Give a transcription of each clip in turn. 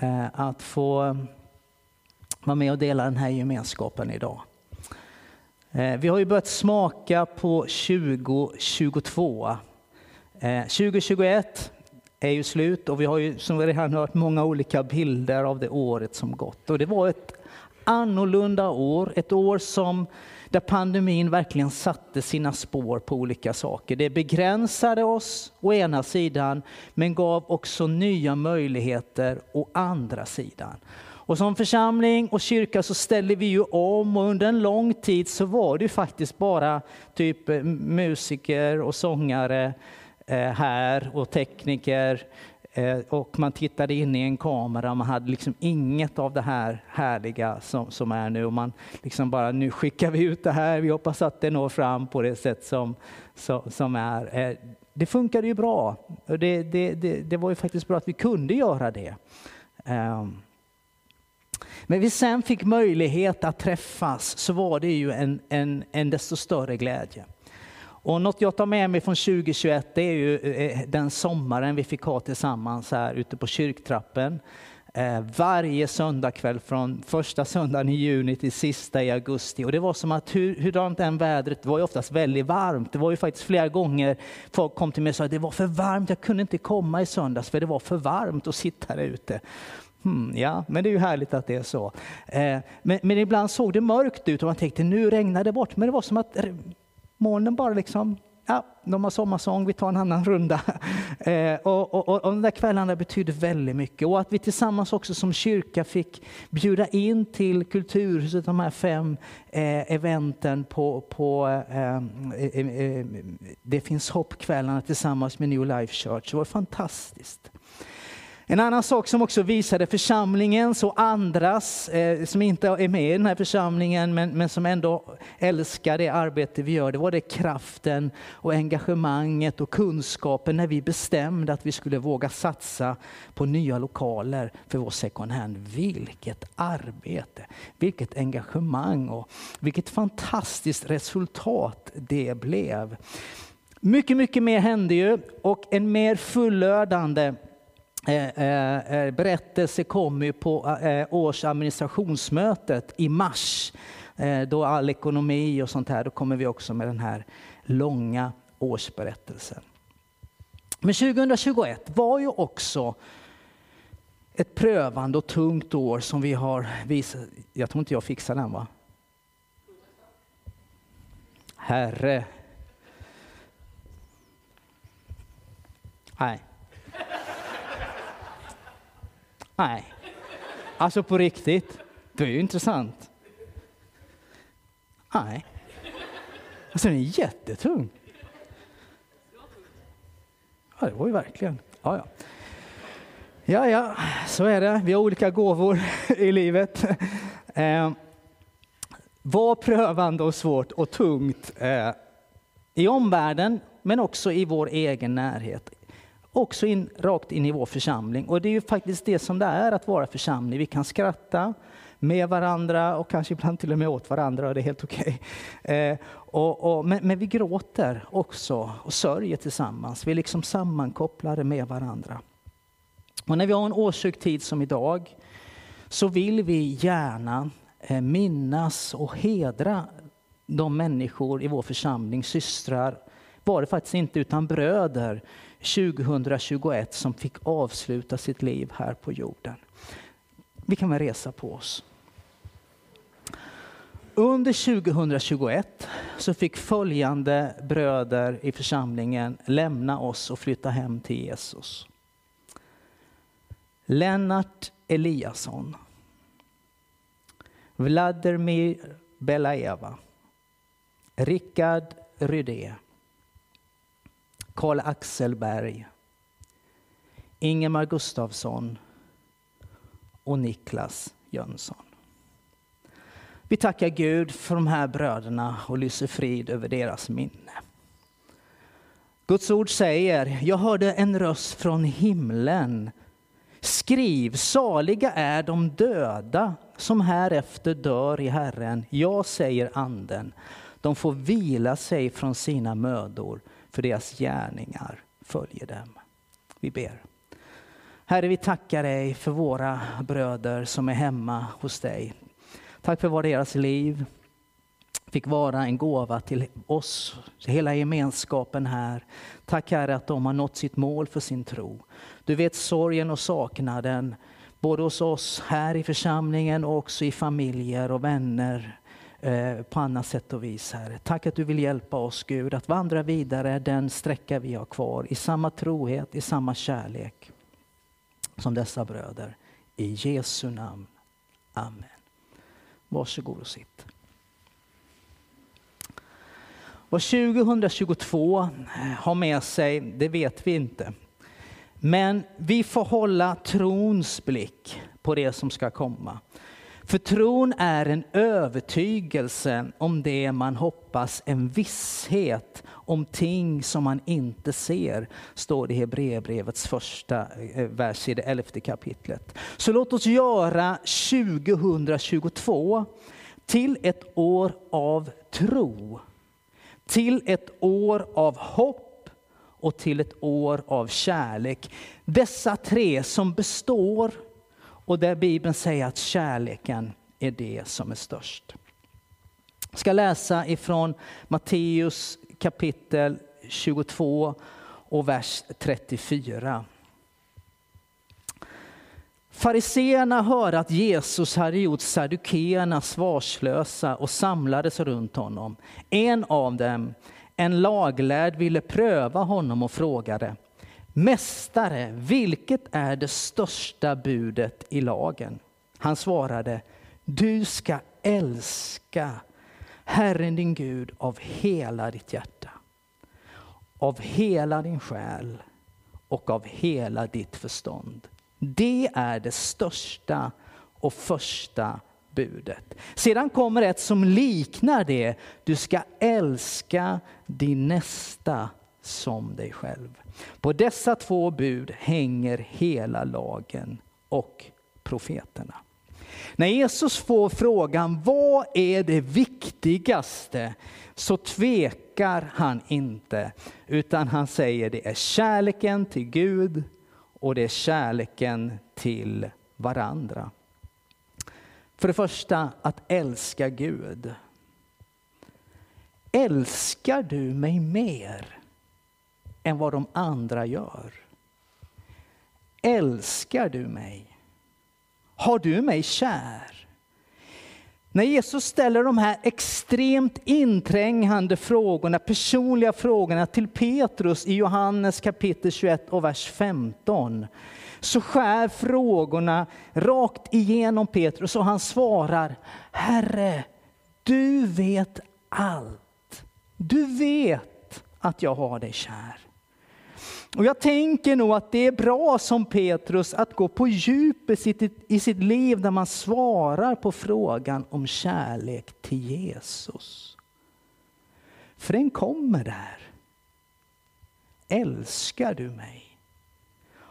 Eh, att få vara med och dela den här gemenskapen idag. Eh, vi har ju börjat smaka på 2022. 2021 eh, är ju slut och vi har ju som vi redan hört många olika bilder av det året som gått. Och det var ett annorlunda år, ett år som där pandemin verkligen satte sina spår på olika saker. Det begränsade oss å ena sidan, men gav också nya möjligheter å andra sidan. Och som församling och kyrka så ställer vi ju om och under en lång tid så var det ju faktiskt bara typ eh, musiker och sångare eh, här och tekniker Eh, och man tittade in i en kamera, man hade liksom inget av det här härliga som, som är nu. Och man liksom bara, nu skickar vi ut det här, vi hoppas att det når fram på det sätt som, som, som är. Eh, det funkade ju bra. Det, det, det, det, var ju faktiskt bra att vi kunde göra det. Ehm. Men vi sen fick möjlighet att träffas så var det ju en, en, en desto större glädje. Och något jag tar med mig från 2021 det är ju eh, den sommaren vi fick ha tillsammans här ute på kyrktrappen. Eh, varje söndagkväll från första söndagen i juni till sista i augusti. Och det var som att hur, hurdant än vädret, det var ju oftast väldigt varmt. Det var ju faktiskt flera gånger folk kom till mig och sa att det var för varmt, jag kunde inte komma i söndags för det var för varmt att sitta där ute. Hmm, ja, men det är ju härligt att det är så. Eh, men, men, ibland såg det mörkt ut och man tänkte nu regnar det bort. Men det var som att molnen bara liksom, ja, de har sommarsång, vi tar en annan runda. Eh, och, och, och, de där kvällarna betydde väldigt mycket. Och att vi tillsammans också som kyrka fick bjuda in till Kulturhuset de här fem eh, eventen på, på eh, eh, eh, eh Det finns hopp-kvällarna tillsammans med New Life Church. Det var fantastiskt. En annan sak som också visade församlingens och andras, eh, som inte är med i den här församlingen, men, men som ändå älskar det arbete vi gör, det var det kraften och engagemanget och kunskapen när vi bestämde att vi skulle våga satsa på nya lokaler för vår second hand. Vilket arbete, vilket engagemang och vilket fantastiskt resultat det blev. Mycket, mycket mer hände ju och en mer fullödande Eh, eh, eh, berättelse kommer på årsadministrationsmötet i mars. Då all ekonomi och sånt här, då kommer vi också med den här långa årsberättelsen. Men 2021 var ju också ett prövande och tungt år som vi har visat. Jag tror inte jag fixar den va? Herre. Nej. Nej. Alltså på riktigt. Det är ju intressant. Nej. Alltså den är jättetung. Ja, det var ju verkligen. Ja, ja. Ja, ja, så är det. Vi har olika gåvor i livet. Eh, var prövande och svårt och tungt eh, i omvärlden, men också i vår egen närhet också in, rakt in i vår församling. Och det är ju faktiskt det som det är att vara församling. Vi kan skratta med varandra och kanske ibland till och med åt varandra och det är helt okej. Okay. Eh, men, men, vi gråter också och sörjer tillsammans. Vi är liksom sammankopplade med varandra. Och när vi har en årshögtid som idag så vill vi gärna eh, minnas och hedra de människor i vår församling, systrar, var det faktiskt inte utan bröder 2021 som fick avsluta sitt liv här på jorden. Vi kan väl resa på oss. Under 2021 så fick följande bröder i församlingen lämna oss och flytta hem till Jesus. Lennart Eliasson. Vladimir Belaeva. Rickard Rydé. Karl-Axel Berg, Ingemar Gustafsson och Niklas Jönsson. Vi tackar Gud för de här bröderna och lyser frid över deras minne. Guds ord säger, jag hörde en röst från himlen. Skriv, saliga är de döda som härefter dör i Herren. Jag säger anden. De får vila sig från sina mödor, för deras gärningar följer dem. Vi ber. Herre, vi tackar dig för våra bröder som är hemma hos dig. Tack för vad deras liv fick vara en gåva till oss, till hela gemenskapen här. Tack Herre att de har nått sitt mål för sin tro. Du vet sorgen och saknaden, både hos oss här i församlingen och också i familjer och vänner eh, på annat sätt och vis. Herre. Tack att du vill hjälpa oss Gud att vandra vidare den sträcka vi har kvar i samma trohet, i samma kärlek som dessa bröder. I Jesu namn. Amen. Varsågod och sitt. Vad 2022 har med sig, det vet vi inte. Men vi får hålla trons blick på det som ska komma. För tron är en övertygelse om det man hoppas, en visshet om ting som man inte ser, står det i Hebreerbrevets första eh, vers i det elfte kapitlet. Så låt oss göra 2022 till ett år av tro, till ett år av hopp och till ett år av kärlek. Dessa tre som består och där Bibeln säger att kärleken är det som är störst. Jag ska läsa ifrån Matteus kapitel 22 och vers 34. Fariseerna hörde att Jesus hade gjort saddukeerna svarslösa och samlades runt honom. En av dem, en laglärd, ville pröva honom och frågade Mästare, vilket är det största budet i lagen? Han svarade, du ska älska Herren din Gud av hela ditt hjärta, av hela din själ och av hela ditt förstånd. Det är det största och första budet. Sedan kommer ett som liknar det. Du ska älska din nästa som dig själv. På dessa två bud hänger hela lagen och profeterna. När Jesus får frågan vad är det viktigaste så tvekar han inte utan han säger det är kärleken till Gud och det är kärleken till varandra. För det första att älska Gud. Älskar du mig mer än vad de andra gör? Älskar du mig? Har du mig kär? När Jesus ställer de här extremt inträngande frågorna, personliga frågorna till Petrus i Johannes kapitel 21 och vers 15, så skär frågorna rakt igenom Petrus och han svarar, Herre, du vet allt. Du vet att jag har dig kär. Och jag tänker nog att det är bra som Petrus att gå på djupet i sitt liv när man svarar på frågan om kärlek till Jesus. För den kommer där. Älskar du mig?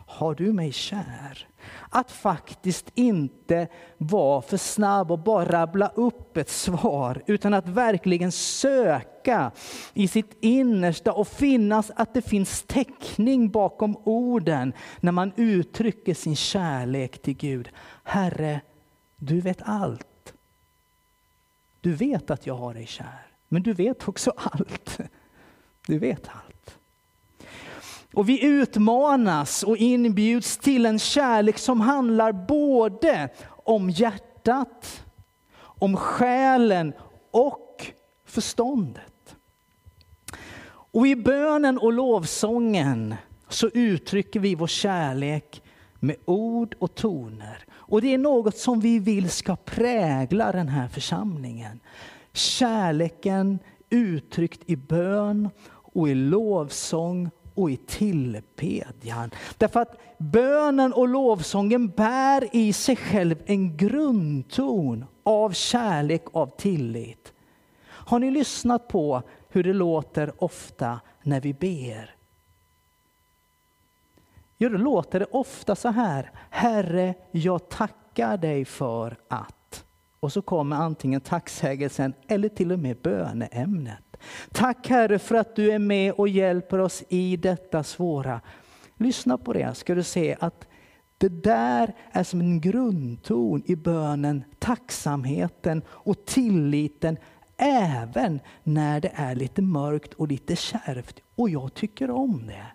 Har du mig kär? Att faktiskt inte vara för snabb och bara rabbla upp ett svar, utan att verkligen söka i sitt innersta och finnas att det finns täckning bakom orden när man uttrycker sin kärlek till Gud. Herre, du vet allt. Du vet att jag har dig kär, men du vet också allt. Du vet allt. Och vi utmanas och inbjuds till en kärlek som handlar både om hjärtat, om själen och förståndet. Och i bönen och lovsången så uttrycker vi vår kärlek med ord och toner. Och det är något som vi vill ska prägla den här församlingen. Kärleken uttryckt i bön och i lovsång och i tillbedjan. Därför att bönen och lovsången bär i sig själv en grundton av kärlek av tillit. Har ni lyssnat på hur det låter ofta när vi ber? Jo, då låter det ofta så här. Herre, jag tackar dig för att. Och så kommer antingen tacksägelsen eller till och med böneämnet. Tack Herre för att du är med och hjälper oss i detta svåra. Lyssna på det, ska du se att det där är som en grundton i bönen, tacksamheten och tilliten även när det är lite mörkt och lite kärvt. Och jag tycker om det.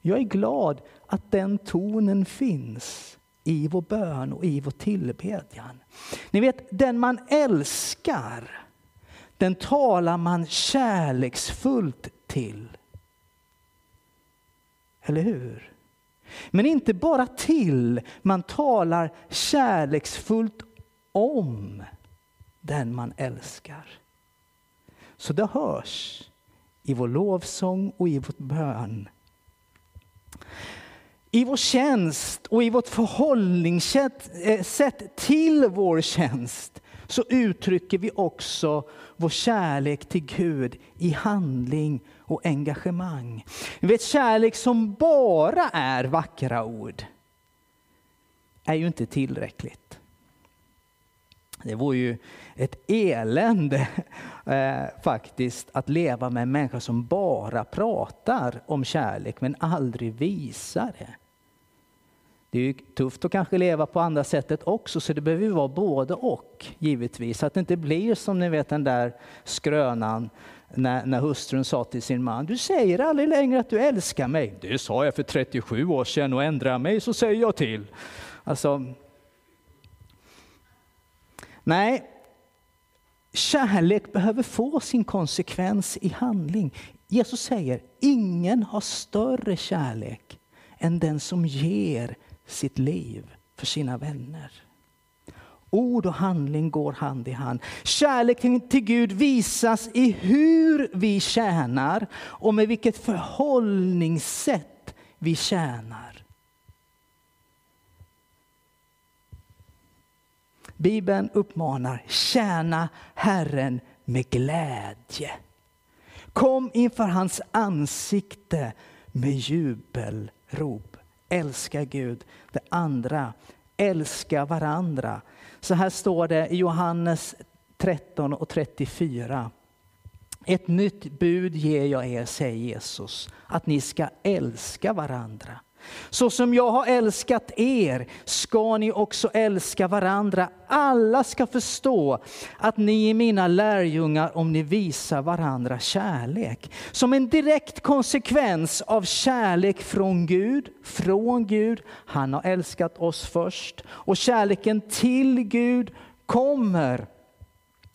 Jag är glad att den tonen finns i vår bön och i vår tillbedjan. Ni vet, den man älskar, den talar man kärleksfullt till. Eller hur? Men inte bara till, man talar kärleksfullt om den man älskar. Så det hörs i vår lovsång och i vår bön. I vår tjänst och i vårt förhållningssätt eh, till vår tjänst så uttrycker vi också vår kärlek till Gud i handling och engagemang. Vi vet kärlek som bara är vackra ord är ju inte tillräckligt. Det vore ju ett elände eh, faktiskt att leva med en människa som bara pratar om kärlek men aldrig visar det. Det är ju tufft att kanske leva på andra sättet också, så det behöver ju vara både och givetvis. Så att det inte blir som ni vet den där skrönan när, när hustrun sa till sin man, du säger aldrig längre att du älskar mig. Det sa jag för 37 år sedan och ändrar mig så säger jag till. Alltså, nej, kärlek behöver få sin konsekvens i handling. Jesus säger, ingen har större kärlek än den som ger sitt liv för sina vänner. Ord och handling går hand i hand. Kärleken till Gud visas i hur vi tjänar och med vilket förhållningssätt vi tjänar. Bibeln uppmanar tjäna Herren med glädje. Kom inför hans ansikte med jubelrop älska Gud. Det andra, älska varandra. Så här står det i Johannes 13 och 34. Ett nytt bud ger jag er, säger Jesus, att ni ska älska varandra. Så som jag har älskat er ska ni också älska varandra. Alla ska förstå att ni är mina lärjungar om ni visar varandra kärlek. Som en direkt konsekvens av kärlek från Gud, från Gud, han har älskat oss först. Och kärleken till Gud kommer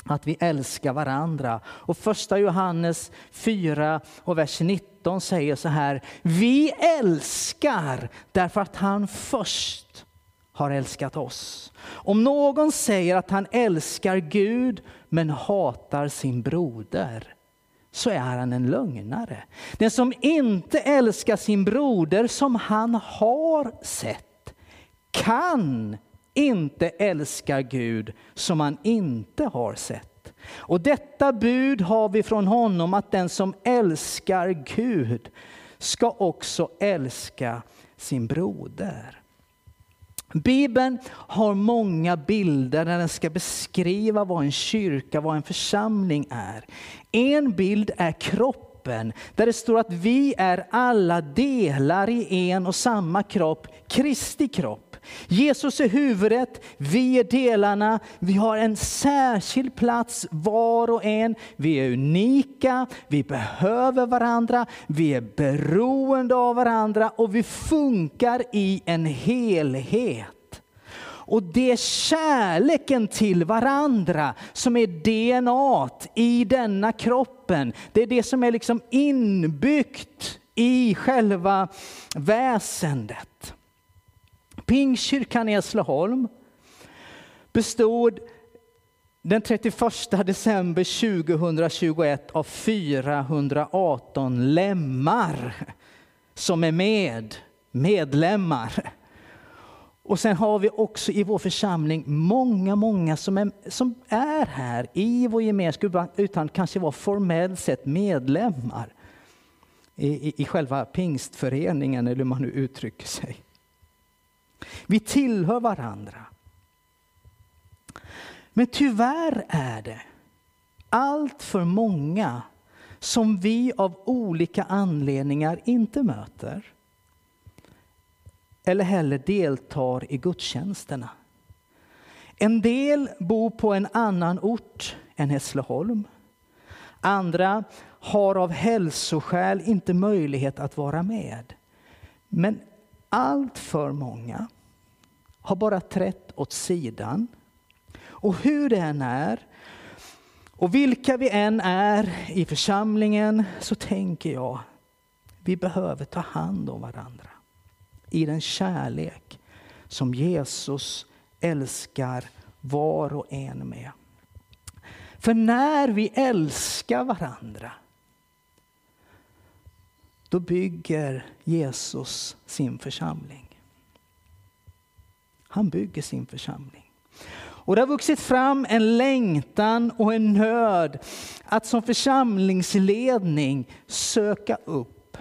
att vi älskar varandra. Och första Johannes 4 och vers 19 säger så här. Vi älskar därför att han först har älskat oss. Om någon säger att han älskar Gud men hatar sin broder så är han en lögnare. Den som inte älskar sin broder som han har sett kan inte älska Gud som han inte har sett. Och detta bud har vi från honom att den som älskar Gud ska också älska sin broder. Bibeln har många bilder när den ska beskriva vad en kyrka, vad en församling är. En bild är kroppen, där det står att vi är alla delar i en och samma kropp, Kristi kropp. Jesus är huvudet, vi är delarna, vi har en särskild plats var och en. Vi är unika, vi behöver varandra, vi är beroende av varandra och vi funkar i en helhet. Och det är kärleken till varandra som är DNA i denna kroppen. Det är det som är liksom inbyggt i själva väsendet. Pingstkyrkan i Hässleholm bestod den 31 december 2021 av 418 lemmar som är med, medlemmar. Och sen har vi också i vår församling många, många som är, som är här i vår gemenskap utan kanske vara formellt sett medlemmar i, i, i själva pingstföreningen eller hur man nu uttrycker sig. Vi tillhör varandra. Men tyvärr är det allt för många som vi av olika anledningar inte möter eller heller deltar i gudstjänsterna. En del bor på en annan ort än Hässleholm. Andra har av hälsoskäl inte möjlighet att vara med. Men allt för många har bara trätt åt sidan. Och hur det än är, och vilka vi än är i församlingen, så tänker jag, vi behöver ta hand om varandra i den kärlek som Jesus älskar var och en med. För när vi älskar varandra, då bygger Jesus sin församling. Han bygger sin församling. Och det har vuxit fram en längtan och en nöd att som församlingsledning söka upp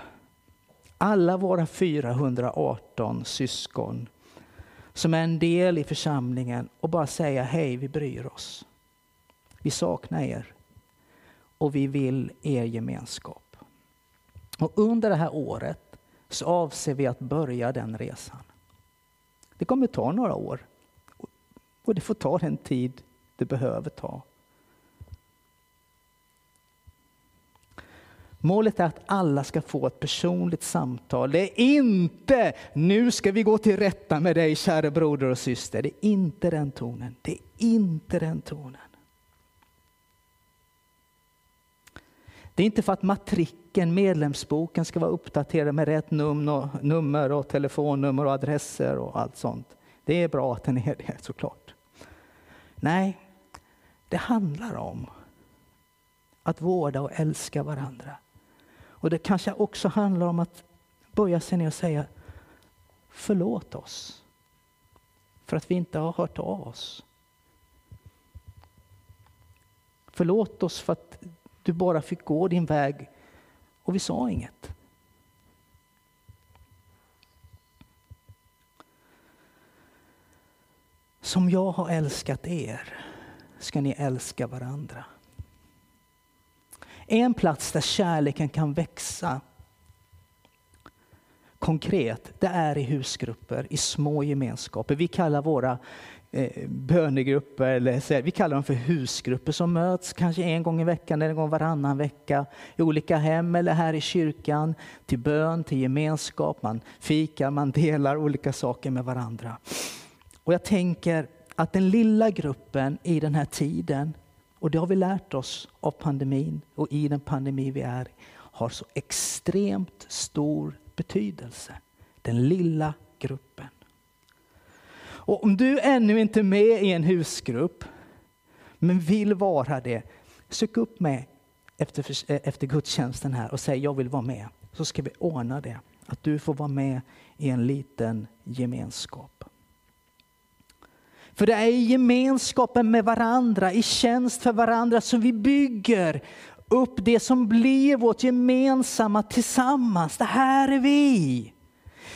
alla våra 418 syskon som är en del i församlingen och bara säga hej, vi bryr oss. Vi saknar er och vi vill er gemenskap. Och under det här året så avser vi att börja den resan. Det kommer ta några år och det får ta den tid det behöver ta. Målet är att alla ska få ett personligt samtal. Det är inte nu ska vi gå till rätta med dig kära broder och syster. Det är inte den tonen. Det är inte den tonen. Det är inte för att matriken, medlemsboken, ska vara uppdaterad med rätt nummer och telefonnummer och adresser och allt sånt. Det är bra att den är det såklart. Nej, det handlar om att vårda och älska varandra. Och det kanske också handlar om att börja sig ner och säga förlåt oss för att vi inte har hört av oss. Förlåt oss för att du bara fick gå din väg och vi sa inget. Som jag har älskat er ska ni älska varandra. En plats där kärleken kan växa konkret, det är i husgrupper, i små gemenskaper. Vi kallar våra Eh, bönegrupper, eller vi kallar dem för husgrupper som möts kanske en gång i veckan eller en gång varannan vecka i olika hem eller här i kyrkan till bön, till gemenskap. Man fikar, man delar olika saker med varandra. Och jag tänker att den lilla gruppen i den här tiden, och det har vi lärt oss av pandemin och i den pandemi vi är har så extremt stor betydelse. Den lilla gruppen. Och om du ännu inte är med i en husgrupp, men vill vara det, sök upp mig efter, eh, efter gudstjänsten här och säg jag vill vara med. Så ska vi ordna det, att du får vara med i en liten gemenskap. För det är i gemenskapen med varandra, i tjänst för varandra som vi bygger upp det som blir vårt gemensamma tillsammans. Det här är vi.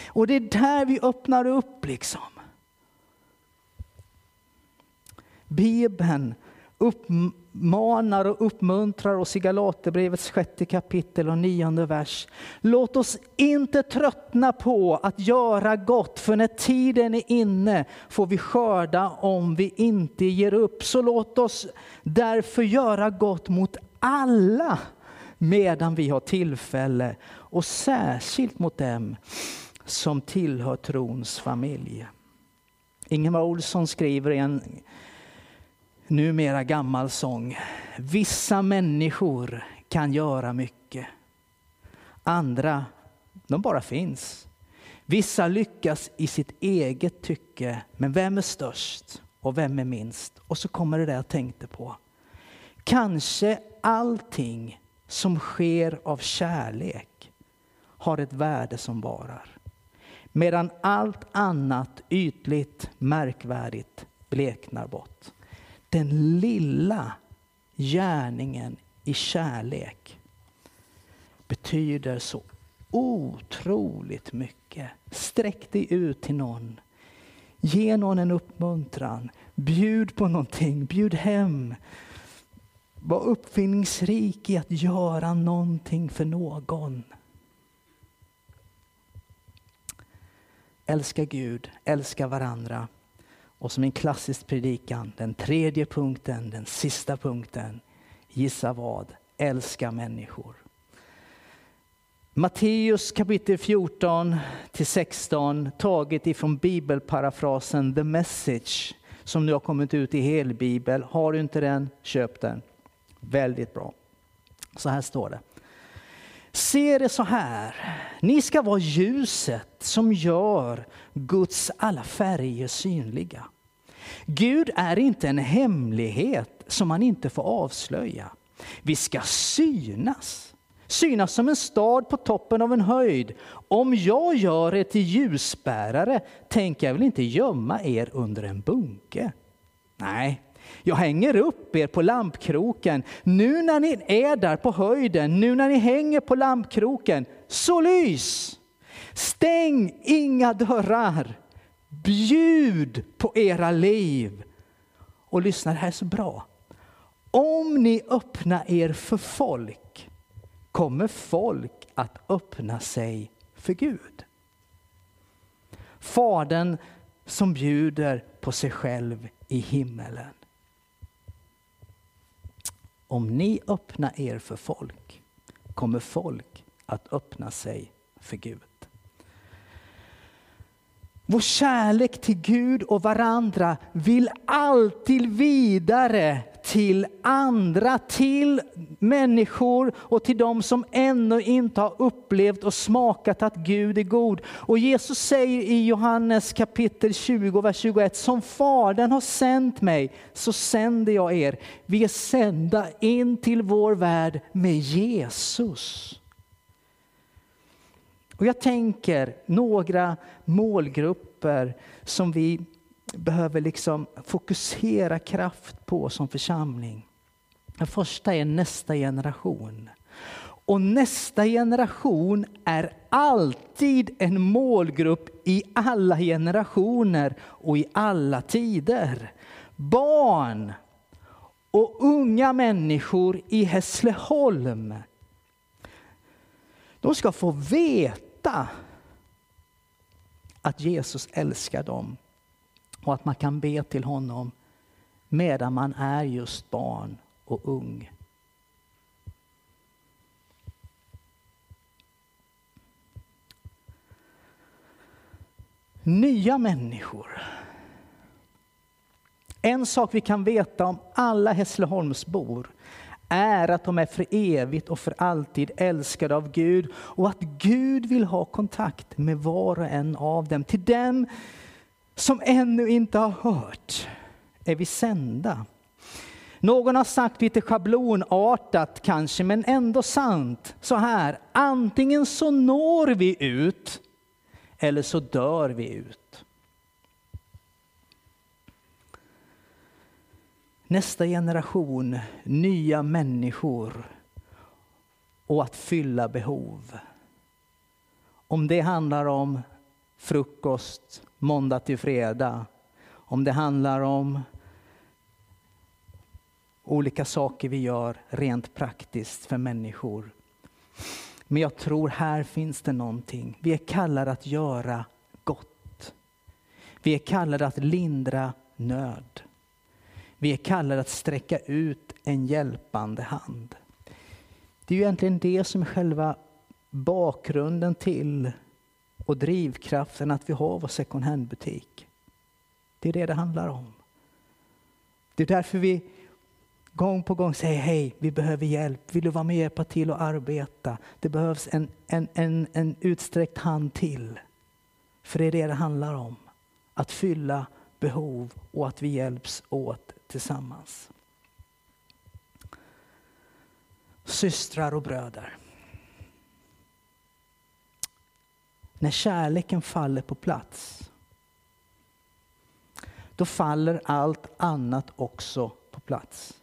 Och det är där vi öppnar upp liksom. Bibeln uppmanar och uppmuntrar oss i Galaterbrevets sjätte kapitel och nionde vers. Låt oss inte tröttna på att göra gott, för när tiden är inne får vi skörda om vi inte ger upp. Så låt oss därför göra gott mot alla medan vi har tillfälle och särskilt mot dem som tillhör trons familj. Ingemar Olsson skriver i en numera gammal sång. Vissa människor kan göra mycket. Andra, de bara finns. Vissa lyckas i sitt eget tycke, men vem är störst? och vem är minst? Och så kommer det där jag tänkte på. Kanske allting som sker av kärlek har ett värde som varar. Medan allt annat ytligt, märkvärdigt bleknar bort. Den lilla gärningen i kärlek betyder så otroligt mycket. Sträck dig ut till någon. Ge någon en uppmuntran. Bjud på någonting. Bjud hem. Var uppfinningsrik i att göra någonting för någon. Älska Gud, älska varandra. Och som en klassisk predikan, den tredje punkten, den sista punkten. Gissa vad? Älska människor. Matteus kapitel 14 till 16 taget ifrån bibelparafrasen The Message som nu har kommit ut i helbibel. Har du inte den, köp den. Väldigt bra. Så här står det. Se det så här, ni ska vara ljuset som gör Guds alla färger synliga. Gud är inte en hemlighet som man inte får avslöja. Vi ska synas synas som en stad på toppen av en höjd. Om jag gör er till ljusbärare tänker jag väl inte gömma er under en bunke. Nej, jag hänger upp er på lampkroken. Nu när ni är där på höjden, nu när ni hänger på lampkroken, så lys! Stäng inga dörrar. Bjud på era liv. Och lyssna, det här är så bra. Om ni öppnar er för folk kommer folk att öppna sig för Gud. Fadern som bjuder på sig själv i himmelen. Om ni öppnar er för folk kommer folk att öppna sig för Gud. Vår kärlek till Gud och varandra vill alltid vidare till andra, till människor och till dem som ännu inte har upplevt och smakat att Gud är god. Och Jesus säger i Johannes kapitel 20, vers 21, som Fadern har sänt mig så sänder jag er. Vi är sända in till vår värld med Jesus. Och jag tänker några målgrupper som vi behöver liksom fokusera kraft på som församling. Den första är nästa generation. Och nästa generation är alltid en målgrupp i alla generationer och i alla tider. Barn och unga människor i Hässleholm. De ska få veta att Jesus älskar dem och att man kan be till honom medan man är just barn och ung. Nya människor. En sak vi kan veta om alla Hässleholmsbor är att de är för evigt och för alltid älskade av Gud och att Gud vill ha kontakt med var och en av dem. Till dem som ännu inte har hört är vi sända. Någon har sagt lite schablonartat kanske, men ändå sant, så här. Antingen så når vi ut eller så dör vi ut. Nästa generation, nya människor och att fylla behov. Om det handlar om frukost måndag till fredag. Om det handlar om olika saker vi gör rent praktiskt för människor. Men jag tror här finns det någonting. Vi är kallade att göra gott. Vi är kallade att lindra nöd. Vi är kallade att sträcka ut en hjälpande hand. Det är ju egentligen det som är själva bakgrunden till och drivkraften att vi har vår second hand-butik. Det är det det handlar om. Det är därför vi gång på gång säger hej, vi behöver hjälp. Vill du vara med och hjälpa till och arbeta? Det behövs en, en, en, en utsträckt hand till. För det är det det handlar om. Att fylla behov och att vi hjälps åt tillsammans. Systrar och bröder. När kärleken faller på plats, då faller allt annat också på plats.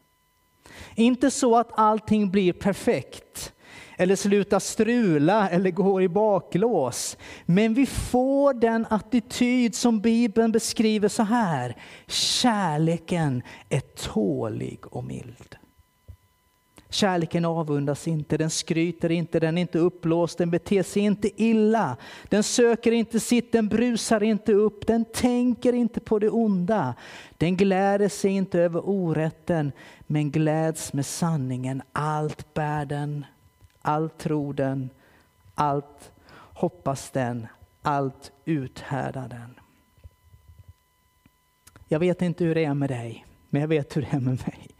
Inte så att allting blir perfekt eller slutar strula eller går i baklås. Men vi får den attityd som Bibeln beskriver så här. Kärleken är tålig och mild. Kärleken avundas inte, den skryter inte, den är inte uppblåst, den beter sig inte illa. Den söker inte sitt, den brusar inte upp, den tänker inte på det onda. Den gläder sig inte över orätten, men gläds med sanningen. Allt bär den, allt tror den, allt hoppas den, allt uthärdar den. Jag vet inte hur det är med dig, men jag vet hur det är med mig.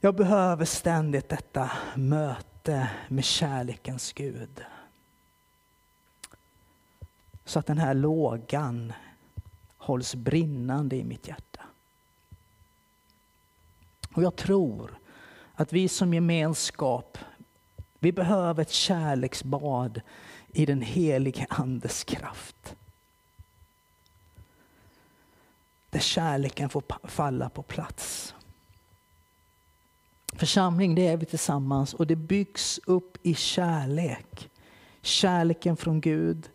Jag behöver ständigt detta möte med kärlekens Gud. Så att den här lågan hålls brinnande i mitt hjärta. Och jag tror att vi som gemenskap, vi behöver ett kärleksbad i den helige Andes kraft. Där kärleken får falla på plats. Församling, det är vi tillsammans och det byggs upp i kärlek. Kärleken från Gud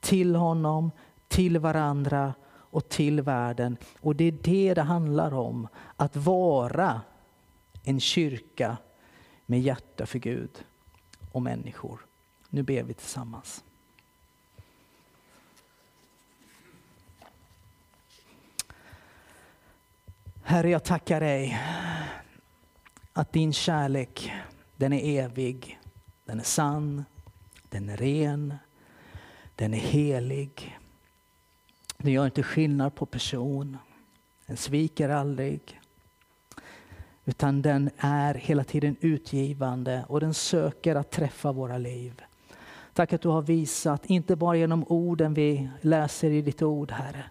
till honom, till varandra och till världen. Och det är det det handlar om, att vara en kyrka med hjärta för Gud och människor. Nu ber vi tillsammans. Herre, jag tackar dig att din kärlek, den är evig, den är sann, den är ren, den är helig. Den gör inte skillnad på person, den sviker aldrig. Utan den är hela tiden utgivande och den söker att träffa våra liv. Tack att du har visat, inte bara genom orden vi läser i ditt ord Herre,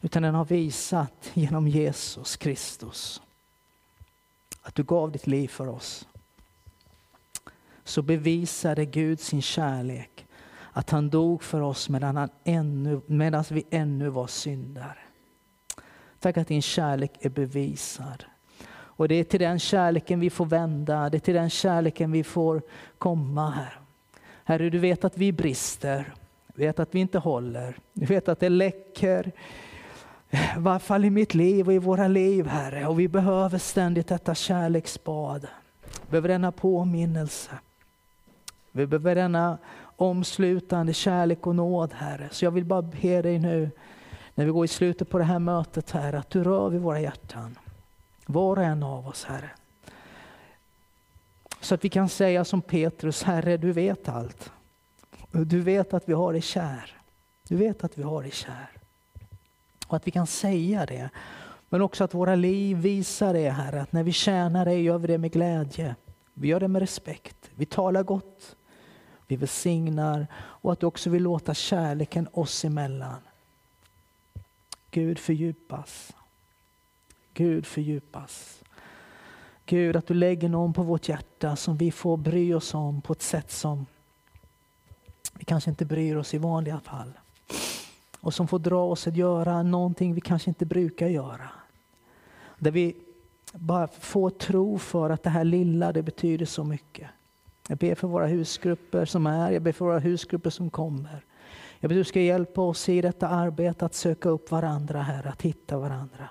utan den har visat genom Jesus Kristus att du gav ditt liv för oss. Så bevisade Gud sin kärlek, att han dog för oss medan, han ännu, medan vi ännu var syndare. Tack att din kärlek är bevisad. Och det är till den kärleken vi får vända, det är till den kärleken vi får komma här. Herre, du vet att vi brister, du vet att vi inte håller, du vet att det läcker, Eh, varje fall i mitt liv och i våra liv, Herre. Och vi behöver ständigt detta kärleksbad. Vi behöver denna påminnelse. Vi behöver denna omslutande kärlek och nåd, Herre. Så jag vill bara be dig nu, när vi går i slutet på det här mötet, Herre, att du rör vid våra hjärtan. Var och en av oss, Herre. Så att vi kan säga som Petrus, Herre, du vet allt. Du vet att vi har dig kär. Du vet att vi har dig kär. Och att vi kan säga det. Men också att våra liv visar det, här att när vi tjänar dig gör vi det med glädje. Vi gör det med respekt. Vi talar gott. Vi välsignar och att du också vill låta kärleken oss emellan. Gud fördjupas. Gud fördjupas. Gud, att du lägger någon på vårt hjärta som vi får bry oss om på ett sätt som vi kanske inte bryr oss i vanliga fall och som får dra oss att göra någonting vi kanske inte brukar göra. Där vi bara får tro för att det här lilla, det betyder så mycket. Jag ber för våra husgrupper som är, jag ber för våra husgrupper som kommer. Jag ber att du ska hjälpa oss i detta arbete att söka upp varandra här, att hitta varandra.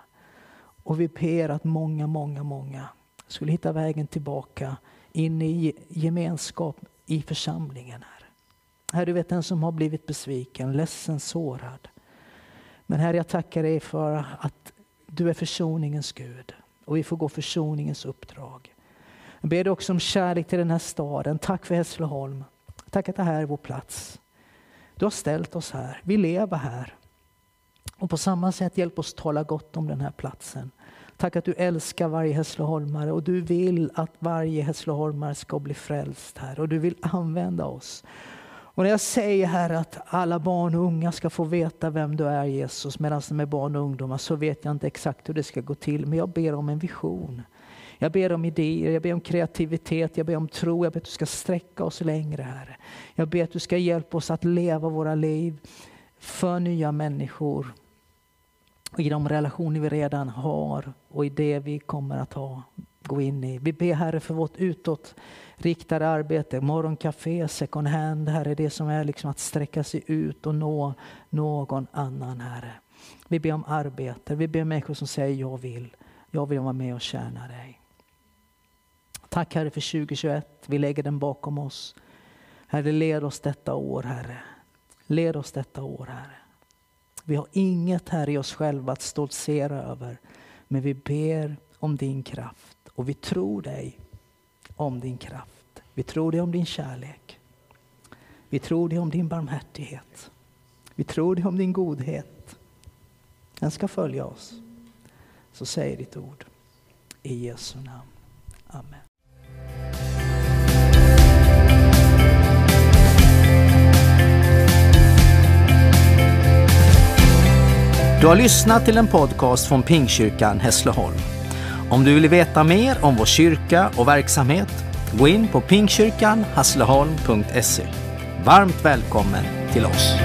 Och vi ber att många, många, många skulle hitta vägen tillbaka in i gemenskap i församlingen. här. Herre, du vet den som har blivit besviken, ledsen, sårad. Men Herre, jag tackar dig för att du är försoningens Gud och vi får gå försoningens uppdrag. Jag ber dig också om kärlek till den här staden. Tack för Hässleholm. Tack att det här är vår plats. Du har ställt oss här. Vi lever här. Och på samma sätt hjälp oss tala gott om den här platsen. Tack att du älskar varje Hässleholmare och du vill att varje Hässleholmare ska bli frälst här och du vill använda oss. Och när jag säger här att alla barn och unga ska få veta vem du är Jesus medan de är barn och ungdomar så vet jag inte exakt hur det ska gå till. Men jag ber om en vision. Jag ber om idéer, jag ber om kreativitet, jag ber om tro. Jag ber att du ska sträcka oss längre Herre. Jag ber att du ska hjälpa oss att leva våra liv för nya människor. I de relationer vi redan har och i det vi kommer att ha, gå in i. Vi ber Herre för vårt utåt riktade arbete, morgoncafé, second hand, Herre, det som är liksom att sträcka sig ut och nå någon annan, Herre. Vi ber om arbete, vi ber om människor som säger jag vill, jag vill vara med och tjäna dig. Tack Herre för 2021, vi lägger den bakom oss. Herre, led oss detta år, Herre. Led oss detta år, Herre. Vi har inget här i oss själva att stoltsera över, men vi ber om din kraft och vi tror dig om din kraft. Vi tror dig om din kärlek. Vi tror dig om din barmhärtighet. Vi tror dig om din godhet. Den ska följa oss. Så säg ditt ord. I Jesu namn. Amen. Du har lyssnat till en podcast från Pingkyrkan Hässleholm. Om du vill veta mer om vår kyrka och verksamhet, gå in på pingkyrkanhassleholm.se. Varmt välkommen till oss.